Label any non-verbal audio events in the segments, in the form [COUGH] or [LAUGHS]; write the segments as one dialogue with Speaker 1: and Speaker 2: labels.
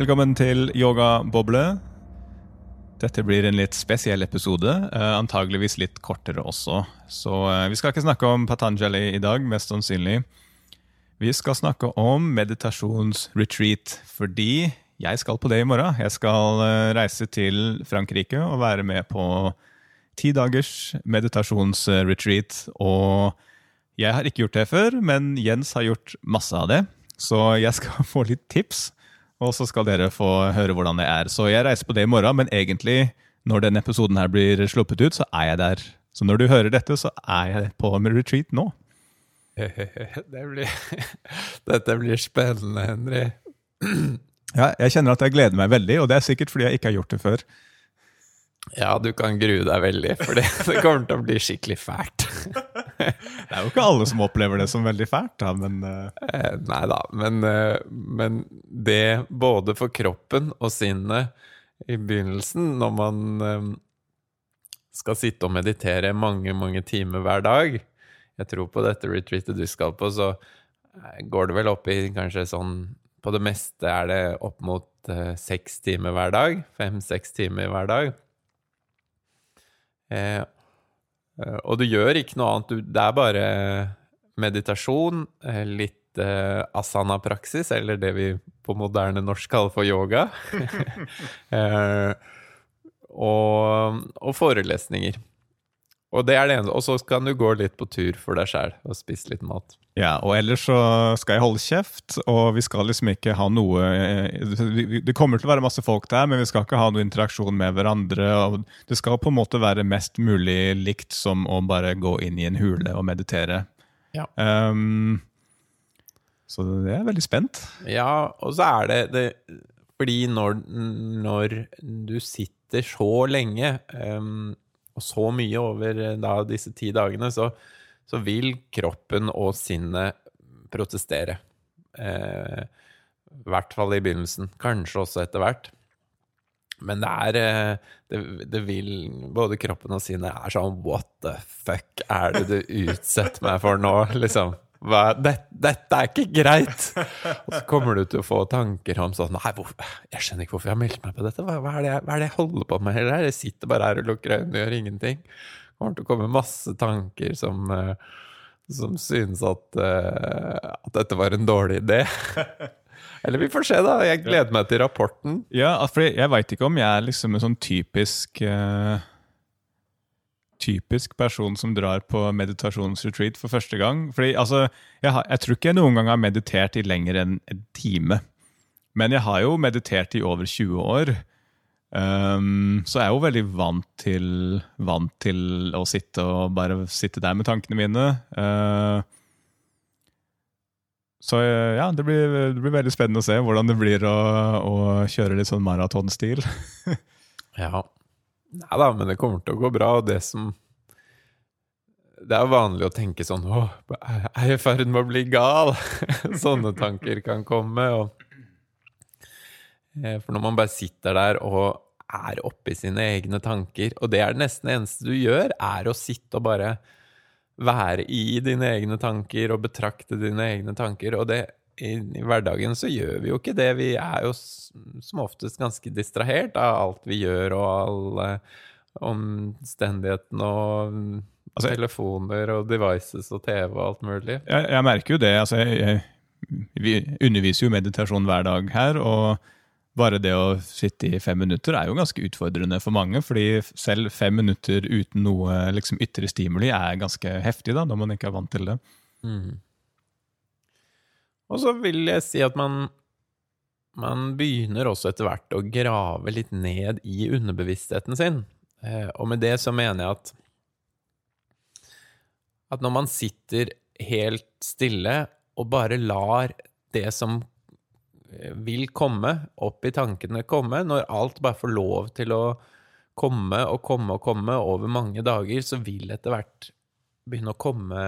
Speaker 1: Velkommen til Yogaboble. Dette blir en litt spesiell episode, eh, antageligvis litt kortere også. Så eh, vi skal ikke snakke om Patanjali i dag, mest sannsynlig. Vi skal snakke om meditasjonsretreat, fordi jeg skal på det i morgen. Jeg skal eh, reise til Frankrike og være med på ti dagers meditasjonsretreat. Og jeg har ikke gjort det før, men Jens har gjort masse av det. Så jeg skal [LAUGHS] få litt tips, og så skal dere få høre hvordan det er. Så jeg reiser på det i morgen, men egentlig, når denne episoden her blir sluppet ut, så er jeg der. Så når du hører dette, så er jeg på med retreat nå. [LAUGHS]
Speaker 2: Det blir, [LAUGHS] dette blir spennende, Henry. [CLEARS THROAT]
Speaker 1: Ja, jeg kjenner at jeg gleder meg veldig, og det er sikkert fordi jeg ikke har gjort det før.
Speaker 2: Ja, du kan grue deg veldig, for [LAUGHS] det, kommer til å bli skikkelig fælt.
Speaker 1: Det er jo ikke alle som opplever det som veldig fælt, da, men uh...
Speaker 2: Nei da, men, eh, men, det både for kroppen og sinnet i begynnelsen, når man eh, skal sitte og meditere mange, mange timer hver dag Jeg tror på dette retreatet du skal på, så går det vel opp i kanskje sånn På det meste er det opp mot seks timer hver dag. Fem-seks timer hver dag. Eh, og du gjør ikke noe annet. Det er bare meditasjon, litt eh, asana-praksis, eller det vi på moderne norsk kaller for yoga. [LAUGHS] [LAUGHS] eh, og, og, forelesninger. Og det er det ene. Og så kan du gå litt på tur for deg sjæl og spise litt mat.
Speaker 1: Ja, og ellers så skal jeg holde kjeft, og vi skal liksom ikke ha noe Det kommer til å være masse folk der, men vi skal ikke ha noe interaksjon med hverandre. og Det skal på en måte være mest mulig likt som å bare gå inn i en hule og meditere.
Speaker 2: Ja.
Speaker 1: Um, så jeg er veldig spent.
Speaker 2: Ja, og så er det, det Fordi når, når, du sitter så lenge um, og så mye over da, disse ti dagene, så så vil kroppen og sinnet protestere. Eh, I hvert fall i begynnelsen. Kanskje også etter hvert. Men det er eh, det, det, vil Både kroppen og sinnet er sånn What the fuck er det du utsetter meg for nå? [LAUGHS] Liksom. Hva, det, dette er ikke greit! Og så kommer du til å få tanker om sånn Nei, hvor, jeg skjønner ikke hvorfor jeg har meldt meg på dette. Hva, hva, er det jeg, hva, er det jeg, holder på med? Eller? Jeg sitter bare her og lukker øynene og gjør ingenting Det kommer til å komme masse tanker som, uh, som synes at, uh, at dette var en dårlig idé. [LAUGHS] Eller vi får se, da. Jeg gleder meg til rapporten.
Speaker 1: Ja, for jeg veit ikke om jeg er liksom en sånn typisk uh, Typisk person som drar på meditasjonsretreat for første gang. Fordi altså, jeg, har, jeg, tror ikke jeg noen gang har meditert i lenger enn en time. Men jeg har jo meditert i over 20 år. Um, så jeg er jo veldig vant til, vant til å sitte og bare sitte der med tankene mine. Uh, så ja, det blir, det blir, veldig spennende å se hvordan det blir å, å kjøre litt sånn maratonstil. [LAUGHS]
Speaker 2: ja. Nei da, men det kommer til å gå bra. Og det som Det er vanlig å tenke sånn Å, er jeg i ferd med å bli gal? [LAUGHS] Sånne tanker kan komme. og Eh, for når man bare sitter der og er oppi sine egne tanker, og det er det nesten eneste du gjør, er å sitte og bare være i dine egne tanker og betrakte dine egne tanker. Og det, i, i, hverdagen så gjør vi jo ikke det. Vi er jo som oftest ganske distrahert av alt vi gjør, og alle omstendighetene og altså, telefoner og devices og TV og alt mulig.
Speaker 1: Jeg, jeg merker jo det. Altså, jeg, jeg, vi underviser jo meditasjon hver dag her. og bare det å sitte i fem minutter er jo ganske utfordrende for mange. fordi selv fem minutter uten noe liksom, ytre stimuli er ganske heftig da, når man ikke er vant til det. Mm.
Speaker 2: Og så vil jeg si at man, man begynner også etter hvert å grave litt ned i underbevisstheten sin. Eh, og med det så mener jeg at at når man sitter helt stille og bare lar det som vil komme, opp i tankene komme, når alt bare får lov til å komme og komme og komme over mange dager, så vil etter hvert begynne å komme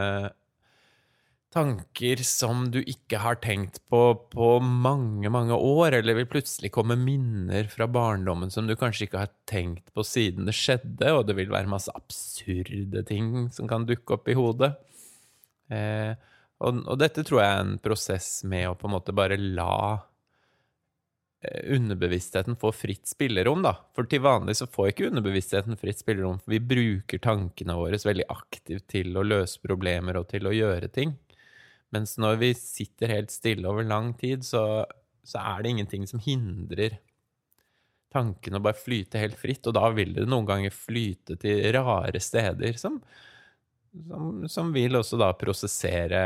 Speaker 2: tanker som du ikke har tenkt på på mange, mange år, eller vil plutselig komme minner fra barndommen som du kanskje ikke har tenkt på siden det skjedde, og det vil være masse absurde ting som kan dukke opp i hodet. Eh, og, og, dette tror jeg er en prosess med å på en måte bare la eh, underbevisstheten få fritt spillerom, da. For til vanlig så får ikke underbevisstheten fritt spillerom, for vi bruker tankene våre veldig aktivt til å løse problemer og til å gjøre ting. Mens når vi sitter helt stille over lang tid, så, så er det ingenting som hindrer tankene å bare flyte helt fritt, og da vil det noen ganger flyte til rare steder som, som, som vil også da prosessere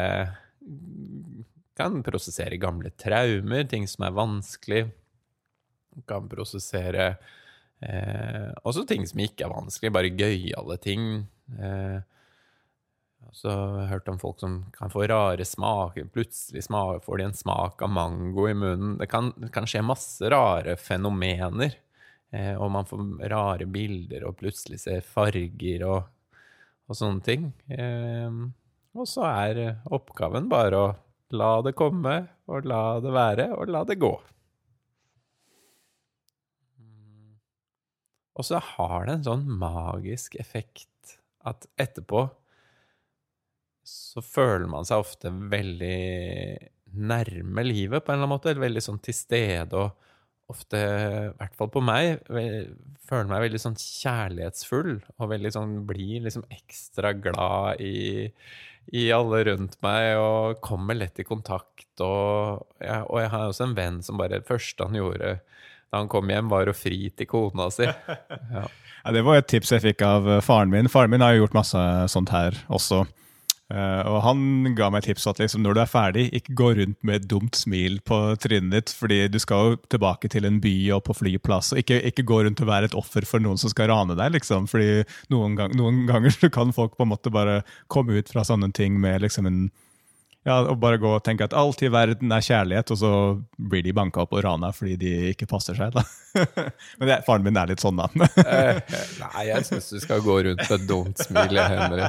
Speaker 2: Kan prosessere gamle traumer, ting som er vanskelig. Kan prosessere eh, også ting som ikke er vanskelig, bare gøyale ting. Eh, så jeg har hørt om folk som kan få rare smaker. Plutselig får de en smak av mango i munnen. Det kan, det kan skje masse rare fenomener. Eh, og man får rare bilder og plutselig ser farger og, og sånne ting. Eh, og så er oppgaven bare å la det komme, og la det være, og la det gå. Og så har det en sånn magisk effekt at etterpå så føler man seg ofte veldig nærme livet på en eller annen måte. Veldig sånn til stede og ofte, i hvert fall på meg, føler meg veldig sånn kjærlighetsfull. Og veldig sånn blir liksom ekstra glad i, i alle rundt meg og kommer lett i kontakt. Og, ja, og jeg har også en venn som bare det første han gjorde da han kom hjem, var å fri til kona si. [LAUGHS] Ja.
Speaker 1: Ja, det var et tips jeg fikk av faren min. Faren min har jo gjort masse sånt her også. Uh, og han ga meg tips at liksom, når du er ferdig, ikke gå rundt med et dumt smil på trynet ditt, fordi du skal jo tilbake til en by og på flyplass. og Ikke, ikke gå rundt og være et offer for noen som skal rane deg. liksom, fordi noen, gang, noen ganger [LAUGHS] kan folk på en måte bare komme ut fra sånne ting med liksom en ja, og bare gå og tenke at alt i verden er kjærlighet, og så blir de banka opp og rana fordi de ikke passer seg. da. [LAUGHS] Men det, faren min er litt sånn, da.
Speaker 2: Eh, [LAUGHS] nei, jeg syns du skal gå rundt med et dumt smil, Henry.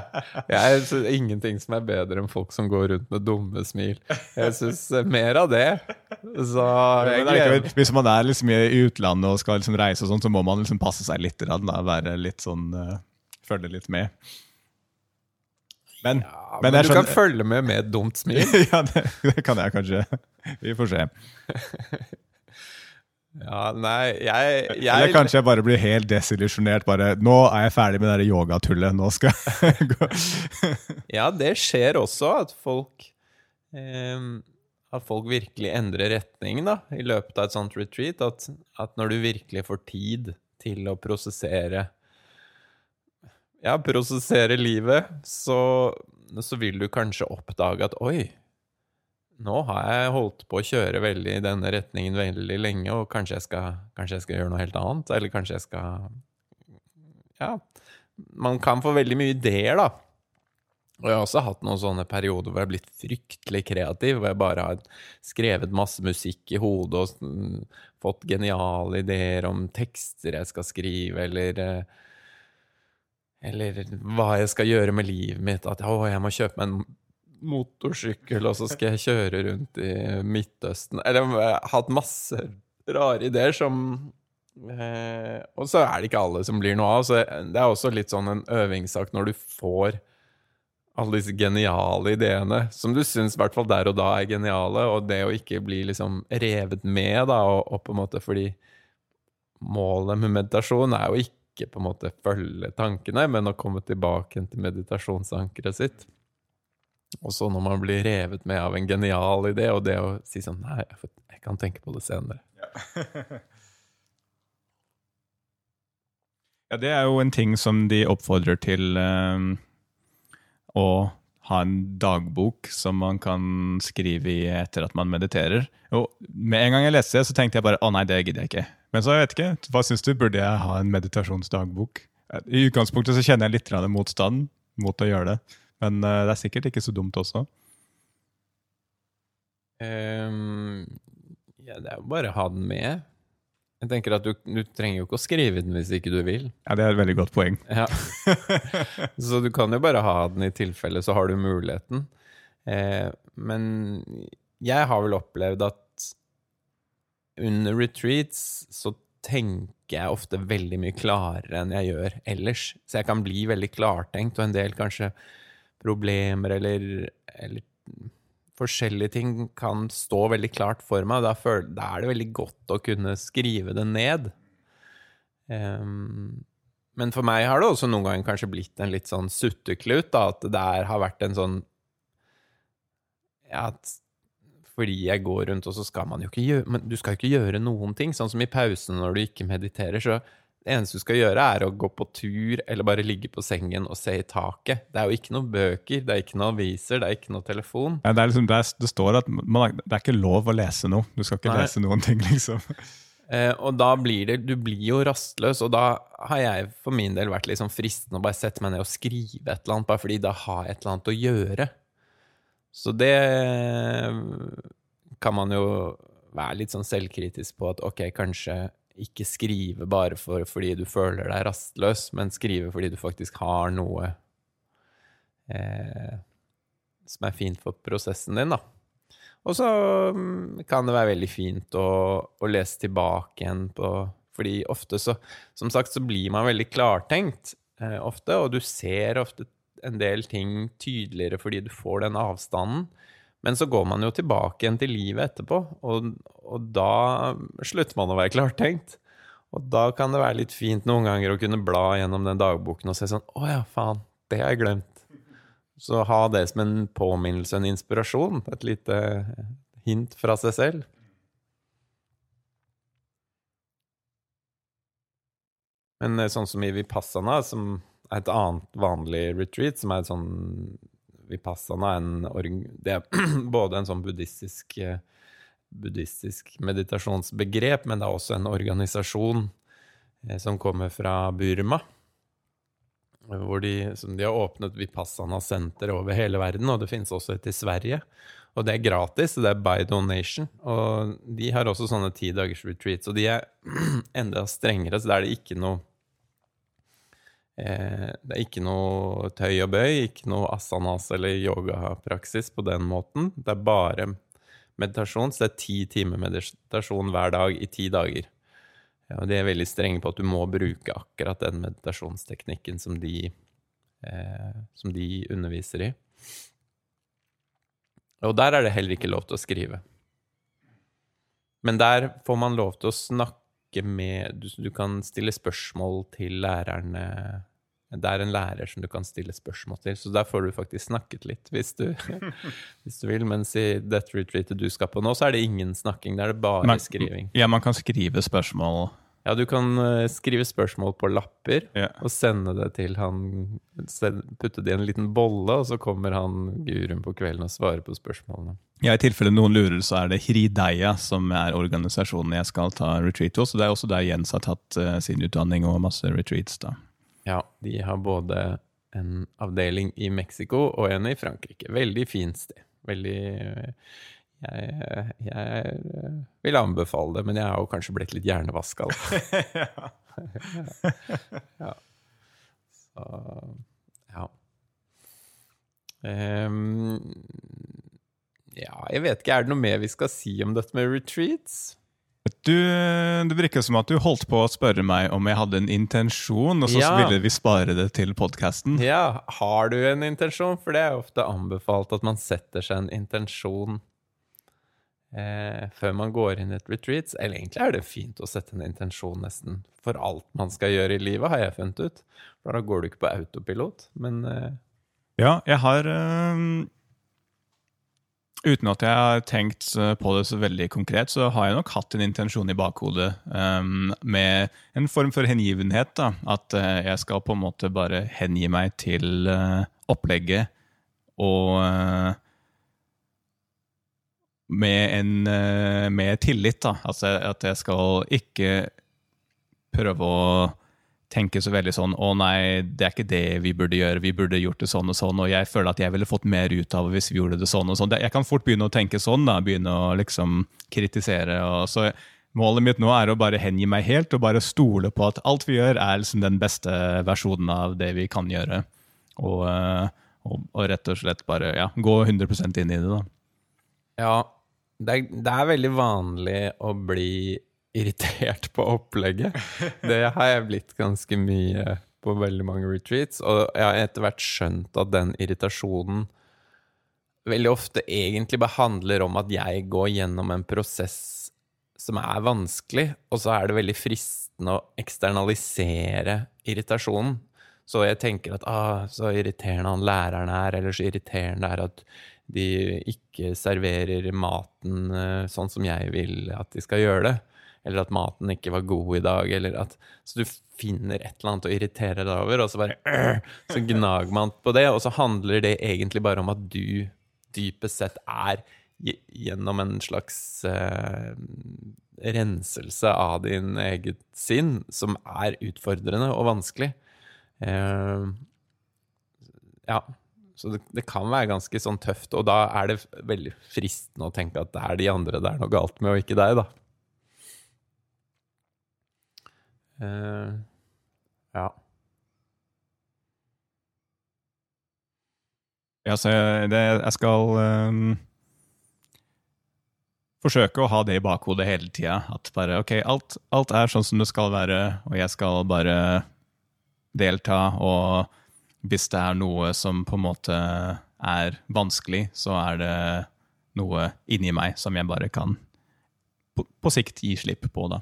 Speaker 2: Jeg synes Ingenting som er bedre enn folk som går rundt med dumme smil. Jeg syns mer av det. Så jeg
Speaker 1: gleder Hvis man er liksom i utlandet og skal liksom reise, og sånt, så må man liksom passe seg litt. Da, være litt sånn, uh, Følge litt med.
Speaker 2: Men, ja, men, men du kan følge med med et dumt smil. [LAUGHS]
Speaker 1: ja, det, det, kan jeg kanskje. Vi får se. [LAUGHS]
Speaker 2: ja, nei, jeg, jeg
Speaker 1: Eller kanskje jeg bare blir helt desillusjonert. Bare 'Nå er jeg ferdig med det yogatullet. Nå skal jeg [LAUGHS] gå'.
Speaker 2: ja, det skjer også at folk eh, At folk virkelig endrer retning da, i løpet av et sånt retreat. At, at når du virkelig får tid til å prosessere ja, prosessere livet, så, så, vil du kanskje oppdage at oi, nå har jeg holdt på å kjøre veldig i denne retningen veldig lenge, og kanskje jeg skal, kanskje jeg skal gjøre noe helt annet, eller kanskje jeg skal Ja. Man kan få veldig mye ideer, da. Og jeg har også hatt noen sånne perioder hvor jeg har blitt fryktelig kreativ, hvor jeg bare har skrevet masse musikk i hodet og fått geniale ideer om tekster jeg skal skrive, eller eh, eller hva jeg skal gjøre med livet mitt. At å, jeg må kjøpe meg en motorsykkel, og så skal jeg kjøre rundt i Midtøsten. Eller jeg har hatt masse rare ideer som eh, Og så er det ikke alle som blir noe av. Så det er også litt sånn en øvingssak når du får alle disse geniale ideene, som du syns i hvert fall der og da er geniale, og det å ikke bli liksom revet med, da, og, og på en måte fordi målet med meditasjon er jo ikke ikke på en måte følge tankene, men å komme tilbake til meditasjonsankeret sitt. Og så når man blir revet med av en genial idé, og det å si sånn Nei, jeg kan tenke på det senere. Ja. [LAUGHS]
Speaker 1: ja, det er jo en ting som de oppfordrer til um, å ha en dagbok som man kan skrive i etter at man mediterer. Og med en gang jeg leste det, så tenkte jeg bare å nei, det gidder jeg ikke. Men så jeg vet ikke, hva syns du? Burde jeg ha en meditasjonsdagbok? I utgangspunktet så kjenner jeg litt motstand mot å gjøre det, men uh, det er sikkert ikke så dumt også.
Speaker 2: Um, ja, det er jo bare å ha den med. Jeg tenker at du, du, trenger jo ikke å skrive den hvis ikke du vil.
Speaker 1: Ja, Det er et veldig godt poeng. Ja. [LAUGHS]
Speaker 2: så du kan jo bare ha den i tilfelle, så har du muligheten. Eh, men jeg har vel opplevd at under retreats så tenker jeg ofte veldig mye klarere enn jeg gjør ellers. Så jeg kan bli veldig klartenkt, og en del kanskje problemer eller, eller forskjellige ting kan stå veldig klart for meg. Da, føler, da er det veldig godt å kunne skrive det ned. Um, men for meg har det også noen ganger kanskje blitt en litt sånn sutteklut, da, at det der har vært en sånn Ja, at fordi jeg går rundt, og så skal man jo ikke gjøre Men du skal jo ikke gjøre noen ting. Sånn som i pausen når du ikke mediterer, så det eneste du skal gjøre, er å gå på tur eller bare ligge på sengen og se i taket. Det er jo ikke noen bøker, det er ikke noen aviser, det er ikke noe telefon.
Speaker 1: Ja, det, liksom, det, er, det, står at man, det er ikke lov å lese noe. Du skal ikke Nei. lese noen ting, liksom. [LAUGHS]
Speaker 2: Eh, og da blir det Du blir jo rastløs, og da har jeg for min del vært liksom fristende å bare sette meg ned og skrive et eller annet, bare fordi da har jeg et eller annet å gjøre. Så det kan man jo være litt sånn selvkritisk på at ok, kanskje ikke skrive bare for, fordi du føler deg rastløs, men skrive fordi du faktisk har noe eh, som er fint for prosessen din, da. Og så mm, kan det være veldig fint å, å, lese tilbake igjen på Fordi ofte så Som sagt så blir man veldig klartenkt eh, ofte, og du ser ofte en del ting tydeligere fordi du får den avstanden. Men så går man jo tilbake igjen til livet etterpå, og, og da slutter man å være klartenkt. Og da kan det være litt fint noen ganger å kunne bla gjennom den dagboken og se sånn Å ja, faen, det har jeg glemt. Så ha det som en påminnelse, en inspirasjon. Et lite hint fra seg selv. Men eh, sånn som i Vipassana, som et annet vanlig retreat, som er et sånn Vipassana en, det er [CLEARS THROAT] både en sånn buddhistisk, eh, buddhistisk meditasjonsbegrep, men det er også en organisasjon eh, som kommer fra Burma. Hvor de, de har åpnet Vipassana-senter over hele verden, og det finnes også et i Sverige. Og det er gratis, det er by donation. Og de har også sånne ti dagers retreats, og de er [CLEARS THROAT] enda strengere, så da er det ikke noe det er ikke noe tøy og bøy, ikke noe asanas eller yogapraksis på den måten. Det er bare meditasjon, så det er ti timer meditasjon hver dag i ti dager. Ja, de er veldig strenge på at du må bruke akkurat den meditasjonsteknikken som de, eh, som de underviser i. Og der er det heller ikke lov til å skrive. Men der får man lov til å snakke med du, du, kan stille spørsmål til lærerne. Det er en lærer som du kan stille spørsmål til, så der får du faktisk snakket litt, hvis du, [LAUGHS] hvis du vil. Mens i dette retreatet du skal på nå, så er det ingen snakking, Det er det bare man, skriving.
Speaker 1: Ja, man kan skrive spørsmål
Speaker 2: ja, du kan eh, skrive spørsmål på lapper yeah. og sende det til han Putte det i en liten bolle, og så kommer han guruen på kvelden og svarer på spørsmålene.
Speaker 1: Ja, I tilfelle noen lurer, så er det Hrideia som er organisasjonen jeg skal ta retreat hos. Og det er også der Jens har tatt uh, sin utdanning og masse retreats. da.
Speaker 2: Ja, de har både en avdeling i Mexico og en i Frankrike. Veldig fint sted. Veldig jeg, jeg, vil anbefale det, men jeg har jo kanskje blitt litt hjernevaska. [LAUGHS] [LAUGHS] ja. Så ja. Um, ja, jeg vet ikke. Er det noe mer vi skal si om dette med retreats?
Speaker 1: Du, det virker som at du holdt på å spørre meg om jeg hadde en intensjon, og så ja. ville vi spare det til podkasten.
Speaker 2: Ja, har du en intensjon? For det er ofte anbefalt at man setter seg en intensjon eh, før man går inn i et retreat. Eller egentlig er det fint å sette en intensjon nesten for alt man skal gjøre i livet, har jeg funnet ut. For da går du ikke på autopilot. Men eh...
Speaker 1: Ja, jeg har um, Uten at jeg har tenkt eh, på det så veldig konkret, så har jeg nok hatt en intensjon i bakhodet um, med en form for hengivenhet. da, At uh, jeg skal på en måte bare hengi meg til uh, opplegget og uh, med, en, med tillit. da. Altså at jeg skal ikke prøve å tenke så veldig sånn å nei, det er ikke det vi burde gjøre, vi burde gjort det sånn og sånn, og jeg føler at jeg ville fått mer ut av hvis vi gjorde det sånn og sånn. Jeg kan fort begynne å tenke sånn, da, begynne å liksom kritisere. og så Målet mitt nå er å bare hengi meg helt og bare stole på at alt vi gjør, er liksom den beste versjonen av det vi kan gjøre. Og, eh, og, og rett og slett bare ja, gå 100% inn i det. da.
Speaker 2: Ja, det er, det er, veldig vanlig å bli irritert på opplegget. Det har jeg blitt ganske mye på veldig mange retreats. Og jeg har etter hvert skjønt at den irritasjonen veldig ofte egentlig bare handler om at jeg går gjennom en prosess som er vanskelig, og så er det veldig fristende å eksternalisere irritasjonen. Så jeg tenker at ah, så irriterende han læreren er, eller så irriterende det er at de ikke serverer maten eh, sånn som jeg vil at de skal gjøre det. Eller at maten ikke var god i dag, eller at Så du finner et eller annet å irritere deg over, og så bare Så gnager man på det, og så handler det egentlig bare om at du dypest sett er gjennom en slags uh, renselse av din eget sinn, som er utfordrende og vanskelig. Uh, ja. Så det, det, kan være ganske sånn tøft, og da er det veldig fristende å tenke at det er de andre det er noe galt med, og ikke deg, da. Uh, ja.
Speaker 1: Ja, så jeg, det, jeg skal um, forsøke å ha det i bakhodet hele tida. At bare ok, alt, alt, er sånn som det skal være, og jeg skal bare delta. Og hvis det er noe som på en måte er vanskelig, så er det noe inni meg som jeg bare kan på, på sikt gi slipp på, da.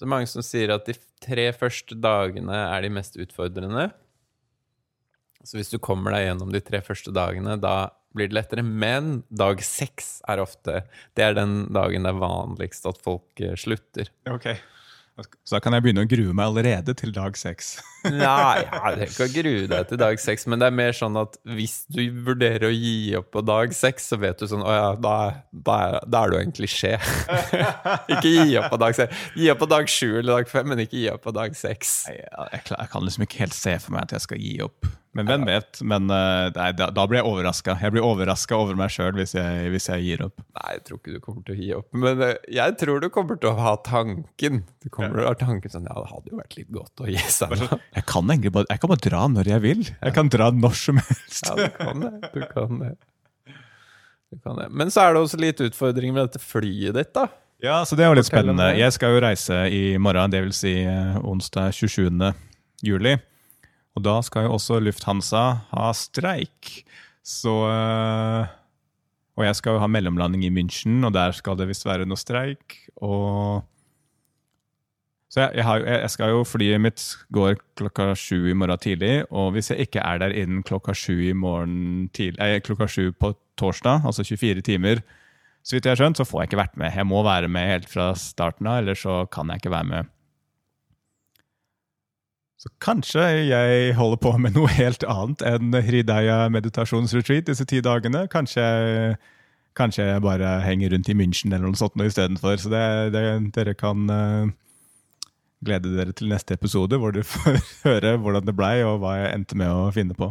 Speaker 2: Så mange som sier at de tre første dagene er de mest utfordrende. Så hvis du kommer deg gjennom de tre første dagene, da blir det lettere. Men dag seks er ofte Det er den dagen det er vanligst at folk eh, slutter.
Speaker 1: Okay. Så da kan jeg begynne å grue meg allerede til dag seks? [LAUGHS]
Speaker 2: Nei, kan ikke grue deg til dag seks, men det er mer sånn at hvis du vurderer å gi opp på dag seks, så vet du sånn Å ja, da, da, da er du en klisjé. [LAUGHS] ikke gi opp på dag seks. Gi opp på dag sju eller dag fem, men ikke gi opp på dag seks.
Speaker 1: Jeg, jeg, jeg kan liksom ikke helt se for meg at jeg skal gi opp. Men hvem vet? Men uh, nei, da, da, blir jeg overraska. Jeg blir overraska over meg sjøl hvis, hvis, jeg gir opp.
Speaker 2: Nei, jeg tror ikke du kommer til å gi opp. Men uh, jeg tror du kommer til å ha tanken. Du kommer til å ha tanken sånn Ja, det hadde jo vært litt godt å gi seg nå.
Speaker 1: Jeg kan egentlig bare, jeg kan bare dra når jeg vil. Jeg kan dra når som helst.
Speaker 2: Ja, du kan det. Du kan det. Du kan det. Men så er det også litt utfordringer med dette flyet ditt, da.
Speaker 1: Ja, så det er jo litt spennende. Jeg skal jo reise i morgen, dvs. Si, uh, onsdag 27. juli. Og da skal jo også Lufthansa ha streik. Så øh, Og jeg skal jo ha mellomlanding i München, og der skal det visst være noe streik. Og så jeg, jeg, har, jeg, skal jo Flyet mitt går klokka sju i morgen tidlig. Og hvis jeg ikke er der innen klokka sju i morgen tidlig, eh, klokka sju på torsdag, altså 24 timer, så vidt jeg har skjønt, så får jeg ikke vært med. Jeg må være med helt fra starten av, eller så kan jeg ikke være med. Så kanskje jeg holder på med noe helt annet enn Hridaya meditasjonsretreat disse ti dagene. Kanskje, kanskje, jeg bare henger rundt i München eller noe sånt noe istedenfor. Så det, det, dere kan uh, glede dere til neste episode, hvor dere [LAUGHS] får høre hvordan det blei, og hva jeg endte med å finne på.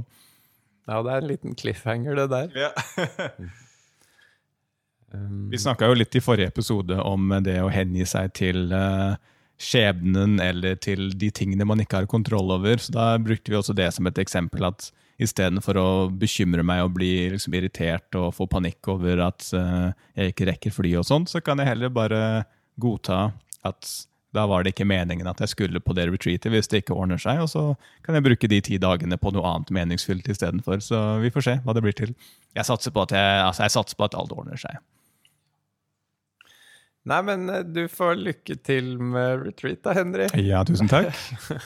Speaker 2: Ja, det er en liten cliffhanger, det der. Ja. [LAUGHS]
Speaker 1: um, Vi snakka jo litt i forrige episode om det å hengi seg til uh, skjebnen eller til de tingene man ikke har kontroll over. Så da brukte vi også det som et eksempel. at Istedenfor å bekymre meg og bli liksom irritert og få panikk over at uh, jeg ikke rekker flyet, og sånt, så kan jeg heller bare godta at da var det ikke meningen at jeg skulle på det retreatet hvis det ikke ordner seg. Og så kan jeg bruke de ti dagene på noe annet meningsfylt istedenfor. Så vi får se hva det blir til. Jeg satser på at, jeg, altså jeg satser på at alt ordner seg.
Speaker 2: Nei, men eh, du får lykke til med retreat da, Henry.
Speaker 1: Ja, tusen takk.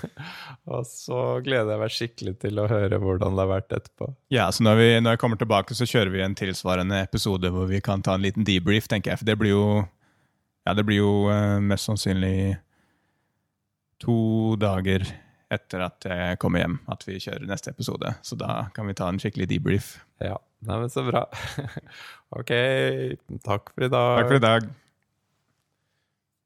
Speaker 1: [LAUGHS]
Speaker 2: og så gleder jeg meg skikkelig til å høre hvordan det har vært etterpå.
Speaker 1: Ja, så når, vi, når, jeg kommer tilbake, så kjører vi en tilsvarende episode hvor vi kan ta en liten debrief, tenker jeg. For det blir jo, ja, det blir jo uh, mest sannsynlig to dager etter at jeg kommer hjem, at vi kjører neste episode. Så da kan vi ta en skikkelig debrief.
Speaker 2: Ja, Nei, men så bra. [LAUGHS] ok, takk for i dag.
Speaker 1: Takk for i dag.